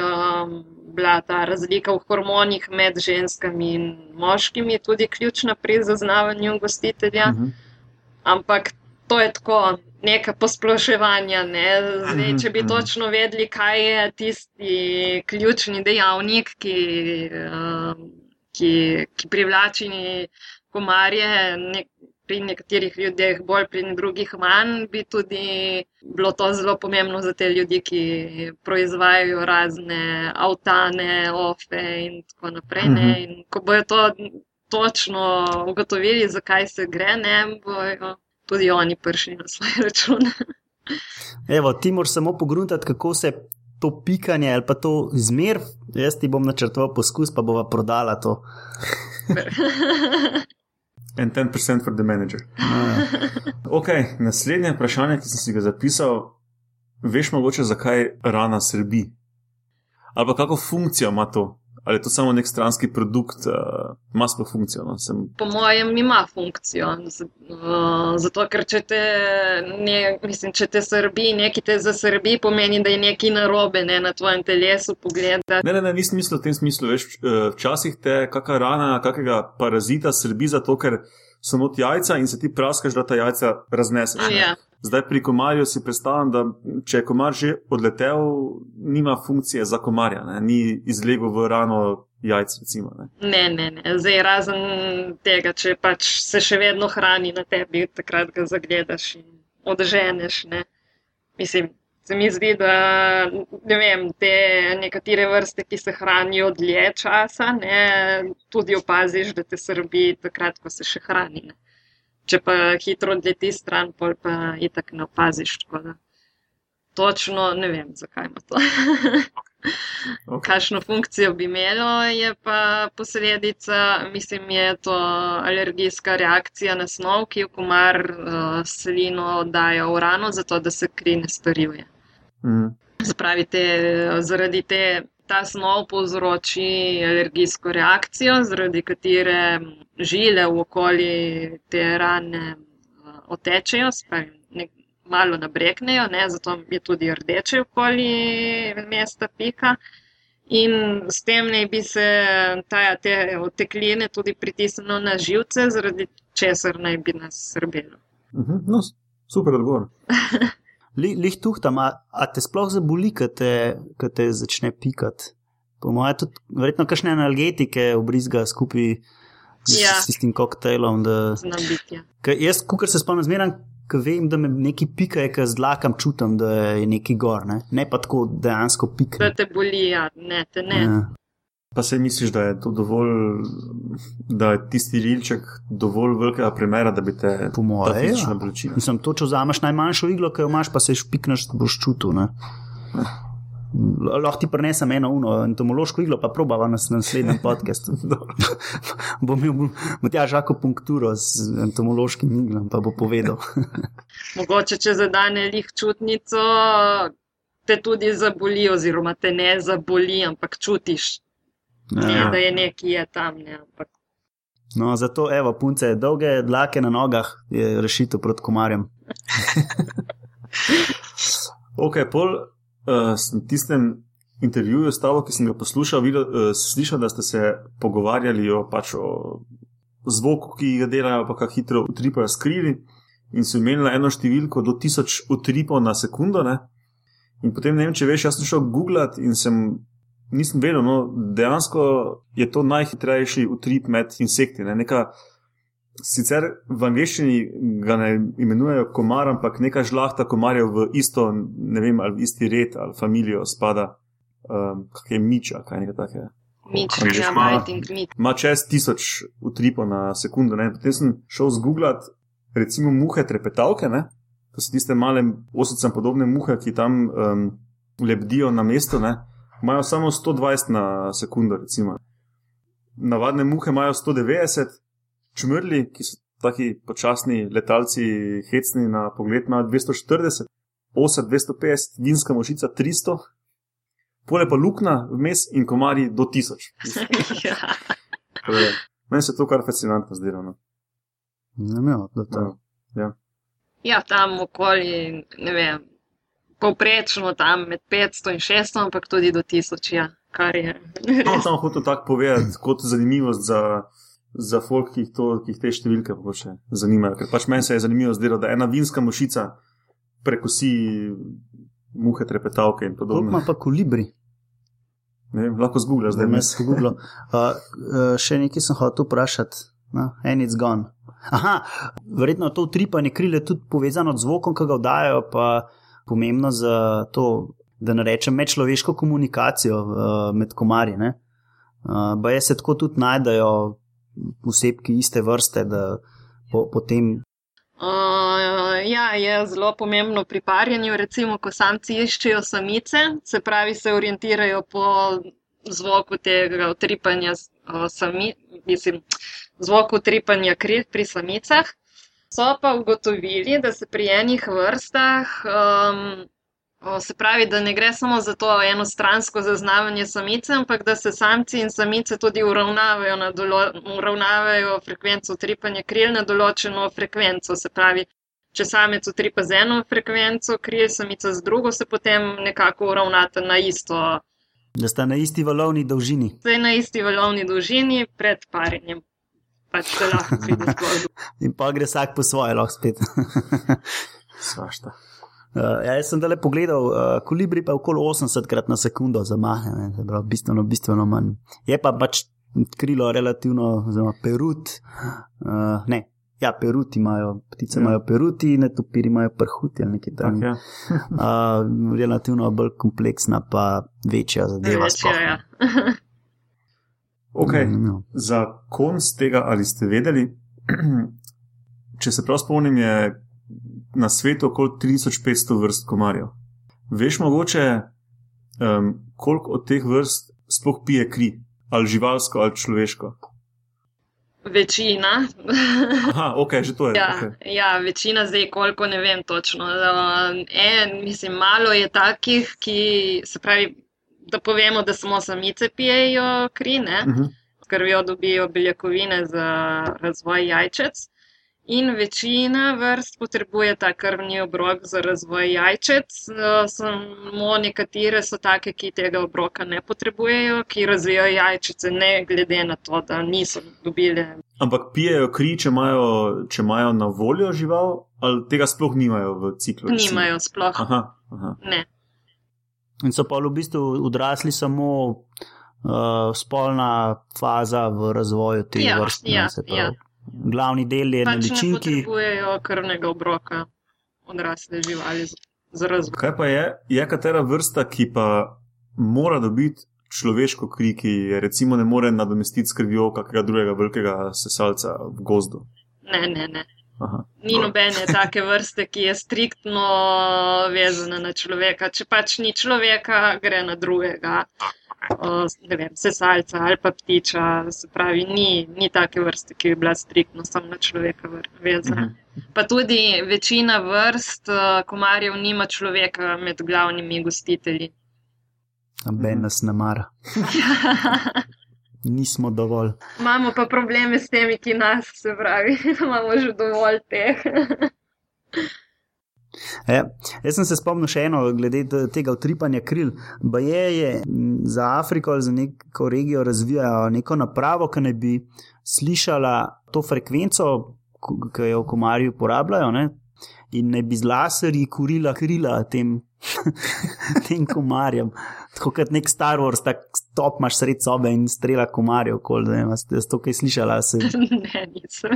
um, bila ta razlika v hormonih med ženskami in moškimi tudi ključna pri zaznavanju gostitelja. Mhm. Ampak to je tako neka posploševanja. Ne? Zdaj, Mhm, če bi mhm. točno vedeli, kaj je tisti ključni dejavnik, ki, um, ki, ki privlači komarje, nek, pri nekaterih ljudeh bolj, pri drugih manj, bi tudi bilo to zelo pomembno za te ljudi, ki proizvajajo razne avtane, ofe in tako naprej. Ne? Mhm. In ko bojo to točno ugotovili, zakaj se gre, ne bojo tudi oni prišli na svoj račun. Evo, ti moraš samo pogruntati, kako se to pikanje ali pa to zmer. Jaz ti bom načrtoval poskus, pa bova prodala to. And 10% for the manager. Ja. Ok, naslednje vprašanje, ki sem si ga zapisal, veš mogoče, zakaj rana srbi? Ali pa kako funkcijo ima to? Ali je to samo nek stranski produkt, uh, ima sploh funkcijo? No? Sem, Po mojem, ima funkcijo. Z- uh, Zato, ker če te, ne, mislim, če te srbi, nekaj te zasrbi, pomeni, da je nekaj narobe ne, na tvojem telesu. Pogleda. ne, ne, ne, nisem mislil v tem smislu. Veš, eh, včasih te kakšna rana, kakega parazita srbi, zato ker so not jajca in se ti praskaš, da ta jajca razneseš. ne. Ja. Zdaj pri komarju si predstavljam, da če je komar že odletel, nima funkcije za komarja, ne? ni izlegel v rano jajc. Recimo, ne. Ne, ne, ne. Zdaj, razen tega, če pač se še vedno hrani na tebi, takrat ga zagledaš in odženeš. Ne. Mislim, se mi zdi, da ne vem, te nekatere vrste, ki se hranijo dlje časa, ne, tudi opaziš, da te srbi takrat, ko se še hrani. Ne. Če pa hitro odleti stran, pol pa itak ne opaziš. Točno ne vem, zakaj ima to. Okay. Kakšno funkcijo bi imelo, je pa posledica, mislim, je to alergijska reakcija na snov, ki jo komar uh, slino daje v rano, zato da se kri ne starjuje. Mm. Zapravi, te, zaradi te, ta snov povzroči alergijsko reakcijo, zaradi katere žile v okolju te rane uh, otečejo, spravi, nek, malo nabreknejo, ne, zato je tudi rdeče okoli mesta pika. In s tem naj bi se ta, te otekline tudi pritisnilo na živce, zaradi česar naj bi nas srbelo. Mhm. No, s- super odgovor. Li- Lih tuhtam, a, a te sploh zaboli, ko te, ko te začne pikati? Po mojem, tudi verjetno kakšne analgetike obrizga skupaj s, Ja. s tistim koktejlom. Da, biti. Ja. Jaz, ko se spomnim, zmeraj, ko vem, da me neki pika, je, ker z dlakam čutim, da je neki gor, ne, ne pa tako dejansko pika. Da te boli, ja, ne, te ne. Ja. Pa se misliš, da je to dovolj, da je tisti rilček dovolj velikega premera, da bi te Po moje, ta fizična ja. bolečina. Mislim, to, če vzameš najmanjšo iglo, ki jo imaš, pa se špikneš, boš čutil. Ne? L- Lahko ti prenesem eno uno entomološko iglo, pa probava nas na naslednjem podkastu. Bom imel Matjaž akupunkturo z entomološkim iglom, pa bo povedal. Mogoče, če zadane lih čutnico, te tudi zaboli, oziroma te ne zaboli, ampak čutiš, Ja. da je nekaj je tam. Ne, ampak, No, zato, evo, punce, dolge dlake na nogah je rešitev proti komarjem. Ok, pol uh, sem v tistem intervjuju s tabo, ki sem ga poslušal, videl, uh, slišal, da ste se pogovarjali o, pač o zvoku, ki ga delajo, pa kako hitro utripajo skrili. In so imeli eno številko do 1000 utripov na sekundo. Ne? In potem ne vem, če veš, jaz sem šel googlat in sem. Nisem vedel, no, dejansko je to najhitrejši utrip med insekti. Ne? Neka, sicer v angleščini ga ne imenujejo komar, ampak neka žlahta komarjev v isto, ne vem, ali v isti red ali familijo spada, um, kak je miča, kaj nekaj takega. Angliško ja, mighting meat. Ima čez tisoč utripov na sekundo. Ne? Potem sem šel zgooglat, recimo, muhe trepetavke, ne? to so tiste male osicam podobne muhe, ki tam um, lebdijo na mestu, ne? Imajo samo 120 na sekundo. Recimo. Navadne muhe imajo 190, čmrli, ki so taki počasni letalci, hecni na pogled, imajo 240, osa 250, vinska mošica 300. Pole pa luknja vmes in komarji do 1000. ja. Meni se to kar fascinantno zdelo. No. Zanimivo, da to. Ja. ja, tam okoli, ne vem, povprečno tam med 500 in 600, ampak tudi do 1000, ja, kar je. No, samo hotel tako povedati, kot zanimivost za, za folk, ki jih, to, ki jih te številke še zanimajo. Ker pač meni se je zanimivo zdelo, da ena vinska mušica prekosi muhe, trepetavke in Koliko podobno. ima pa kolibri? Ne vem, lahko zgubljaš zdaj. Mes. spogublo. Uh, uh, še nekaj sem hotel vprašati. No, and it's gone. Aha, verjetno je to utripanje krile tudi povezano z zvokom, ki ga vdajajo, pa pomembno za to, da ne rečem, medčloveško komunikacijo uh, med komarji. ne. Uh, Baje se tako tudi najdejo vsebki iste vrste, da po, potem Uh, ja, je zelo pomembno pri parjenju. Recimo, ko samci iščejo samice, se pravi, se orientirajo po zvoku tega utripanja, uh, sami, mislim, zvoku utripanja kril pri samicah. So pa ugotovili, da se pri enih vrstah, um, se pravi, da ne gre samo za to enostransko zaznavanje samice, ampak da se samci in samice tudi uravnavajo, na dolo, uravnavajo frekvenco utripanja kril na določeno frekvenco. Se pravi, če samec utripa z eno frekvenco kril, samica z drugo, se potem nekako uravnata na isto, da sta na isti valovni dolžini. zdaj na isti valovni dolžini pred parjenjem. Pač se lahko pride skozi. In pa gre vsak po svoje, lahko spet. Svašta. Uh, ja, jaz sem dale pogledal, uh, kolibri pa okoli 80 krat na sekundo zamahne, ne, se pravi, bistveno, bistveno manj. Je pa pač krilo relativno, zelo perut. Uh, ne, ja, peruti imajo, ptice Ja. imajo peruti, ne topiri imajo prhuti ali nekaj Tak, takega. ja. Uh, relativno bolj kompleksna, pa večja zadeva. Večja, ja. Okay. Zanimivo. Za konc tega, ali ste vedeli, če se prav spomnim, je na svetu okoli 3500 vrst komarjev. Veš mogoče, um, koliko od teh vrst sploh pije kri, ali živalsko, ali človeško? Večina. Aha, ok, že to je. Ja, Okay. ja, večina zdaj, koliko ne vem točno. En, mislim, malo je takih, ki se pravi, da povemo, da samo samice pijejo kri, ne? Uh -huh. s krvjo dobijo beljakovine za razvoj jajčec. In večina vrst potrebuje ta krvni obrok za razvoj jajčec, eh, samo nekatere so take, ki tega obroka ne potrebujejo, ki razvijajo jajčice, ne glede na to, da niso dobile Ampak pijejo kri, če imajo, če imajo na voljo žival, ali tega sploh nimajo v ciklu? Nimajo sploh. Aha, aha. Ne. In so pa v bistvu odrasli samo uh, spolna faza v razvoju te Ja, vrste. ja, ne, ja. Glavni del je na Pač ne ličinki. potrebujejo krvnega obroka odrasle živali za- za razvoj. Kaj pa je, je katera vrsta, ki pa mora dobiti človeško kri, ki je recimo ne more nadomestiti s krvjo kakega drugega velikega sesalca v gozdu? Ne, ne, ne. Aha. Ni nobene take vrste, ki je striktno vezana na človeka. Če pač ni človeka, gre na drugega. O, Ne vem, sesalca ali pa ptiča. Se pravi, ni, ni take vrste, ki bi bila striktno samo na človeka vezana. Mhm. Pa tudi večina vrst eh, komarjev nima človeka med glavnimi gostitelji. Noben nas ne mara. Nismo dovolj. Imamo pa probleme s temi, ki nas, se pravi, imamo že dovolj teh. E, jaz sem se spomnil še eno, glede te- tega utripanja kril. Baje je m, za Afriko ali za neko regijo razvijajo neko napravo, ki naj bi slišala to frekvenco, ki jo komarji uporabljajo, ne? in naj bi z laserji kurila krila tem, tem komarjem. Tako kot nek Star Wars, tako stop imaš sred sobe in strela komarjev, kol, da ne, ste to kaj slišala. Se, ne, nisem.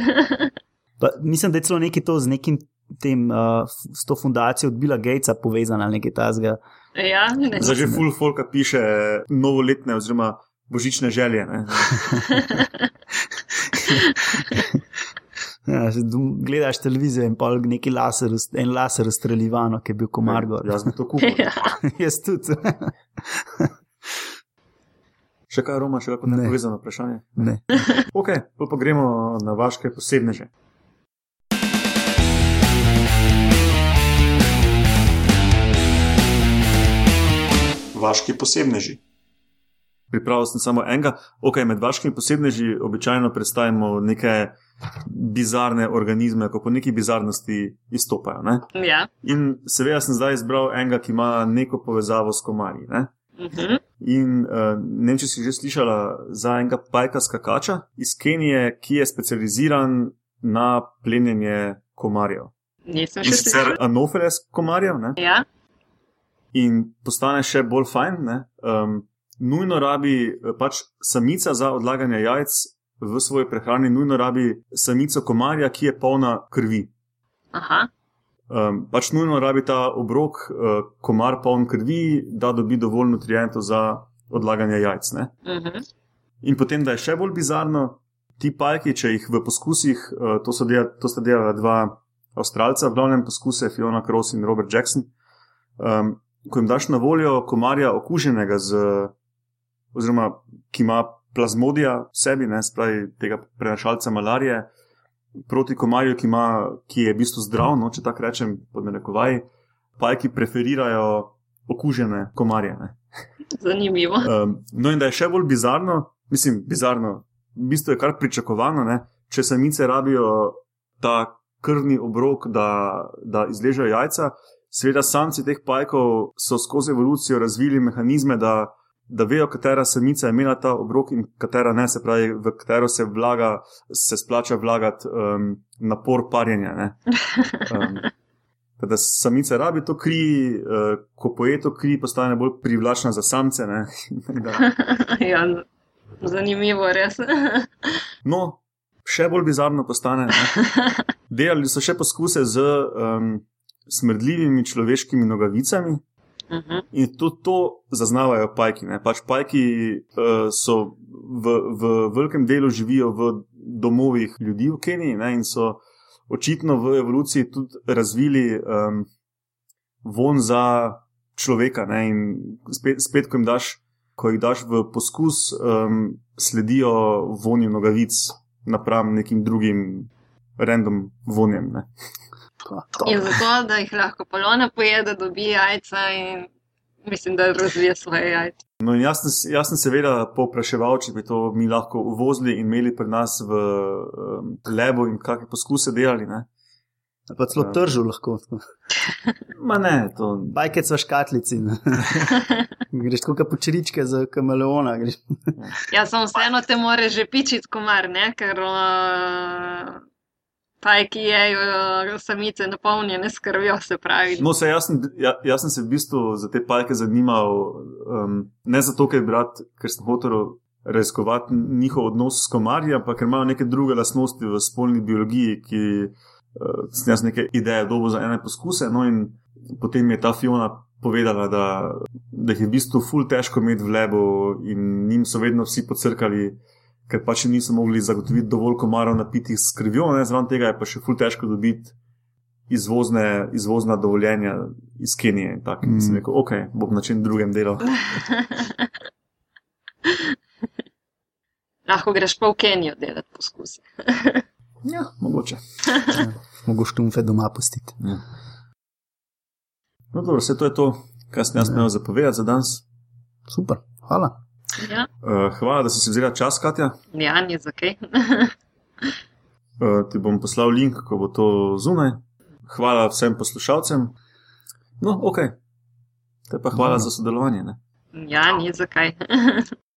Pa, mislim, da je celo nekaj to z nekim tem, uh, s to fundacijo od Billa Gatesa povezano ali nekaj tasga. Ja, ne. Zdaj že full folka piše novoletne oziroma božične želje. Ja, že gledaš televizijo in pa neki laser, en laser ustrelivano, ki je bil komar gor. Jaz bi to kupil. Ja. Jaz tudi. Še kaj, Roma, še kako Ne. nepovezano vprašanje? ne. Ok, pa, pa gremo na vaše posebneže. Vaški posebneži. Pripravil sem samo enega. Ok, med vaškimi posebneži običajno predstavimo neke bizarne organizme, ko po neki bizarnosti izstopajo. Ne? Ja. In seveda sem zdaj izbral enega, ki ima neko povezavo s komarji. Ne? Mhm. In uh, ne vem, če si že slišala za enega pajka skakača iz Kenije, ki je specializiran na plenjenje komarjev. Nisem še sicer slišal. anofeles komarjev. Ne? Ja. In postane še bolj fajn. ne. Um, nujno rabi eh, pač samica za odlaganje jajc v svoji prehrani, nujno rabi samico komarja, ki je polna krvi. Aha. Um, pač nujno rabi ta obrok, uh, komar poln krvi, da dobi dovolj nutrientov za odlaganje jajc. Ne? Mhm. In potem, da je še bolj bizarno, ti pajki, če jih v poskusih, uh, to, so dela, to sta delala dva Avstralca, v glavnem poskuse Fiona Cross in Robert Jackson. Um, ko jim daš na voljo komarja okuženega z, oziroma ki ima plazmodija v sebi, ne spravi tega prenašalca malarije, proti komarju, ki, ima, ki je v bistvu zdrav, no, če tako rečem, pod narekovaji, pajki preferirajo okužene komarje. Ne. Zanimivo. Um, no, in da je še bolj bizarno, mislim, bizarno, v bistvu je kar pričakovano, ne? če samice rabijo ta krvni obrok, da, da izležejo jajca. Sveda, samci teh pajkov so skozi evolucijo razvili mehanizme, da da vejo, katera samica je imela ta obrok in katera ne, se pravi, v katero se vlaga, se splača vlagati um, napor parjenja. ne. Um, da samica rabi to kri, uh, ko poje to kri, postane bolj privlačna za samce. ja, zanimivo, res. No, še bolj bizarno postane. Ne? Delali so še poskuse z um, smrdljivimi človeškimi nogavicami. Mhm. In tudi to zaznavajo pajki. Ne? Pač pajki uh, so v, v velikem delu živijo v domovih ljudi v Keniji ne? in so očitno v evoluciji tudi razvili um, von za človeka. Ne? In spet, spet, ko jim daš, ko jih daš v poskus, um, sledijo vonju nogavic napram nekim drugim random vonjem. Ne? To, to. In zato, da jih lahko polona pojede, dobi jajca in mislim, da razvije svoje jajce. No, in jaz sem, jaz sem seveda povpraševal, če bi to mi lahko uvozili in imeli pri nas v um, lebu in kakšne poskuse delali. Ne? Pa celo Ja. tržil lahko. Ma ne, to Bajke so škatlici. ne. greš tako kot počeričke za kameleona. Ja, samo vseeno te more že pičiti komar, ne? ker uh, pajki jejo uh, samice napolnjene s krvjo, se pravi. No, se, jaz, sem, ja, jaz sem se v bistvu za te pajke zanimal, um, ne zato, ker, bi rad, ker sem hotel raziskovati njihov odnos s komarji, ampak ker imajo neke druge lastnosti v spolni biologiji, ki uh, sem jaz neke ideje dobo za ene poskuse. No, in potem je ta Fiona povedala, da, da jih je v bistvu ful težko imeti v lebu in njim so vedno vsi pocrkali. Ker pač niso mogli zagotoviti dovolj komarov napitih s krvjo, ne, zraven tega je pa še ful težko dobiti izvozne, izvozna dovoljenja iz Kenije. in tako. Mm. Sem rekel, ok, bom na čem drugem delal. Lahko greš pa v Kenijo delati poskuse. Ja, mogoče. Mogo štumfe doma pustiti. Ja. No, dobro, vse to je to, kar sem jaz imel zapovedati za danes. Super, hvala. Ja, Uh, hvala, da si si vzela čas, Katja. ja ni za kaj. Uh, ti bom poslal link, ko bo to zunaj. Hvala vsem poslušalcem. No, ok. Te pa hvala Dobro. za sodelovanje. Ne? ja, ni za kaj.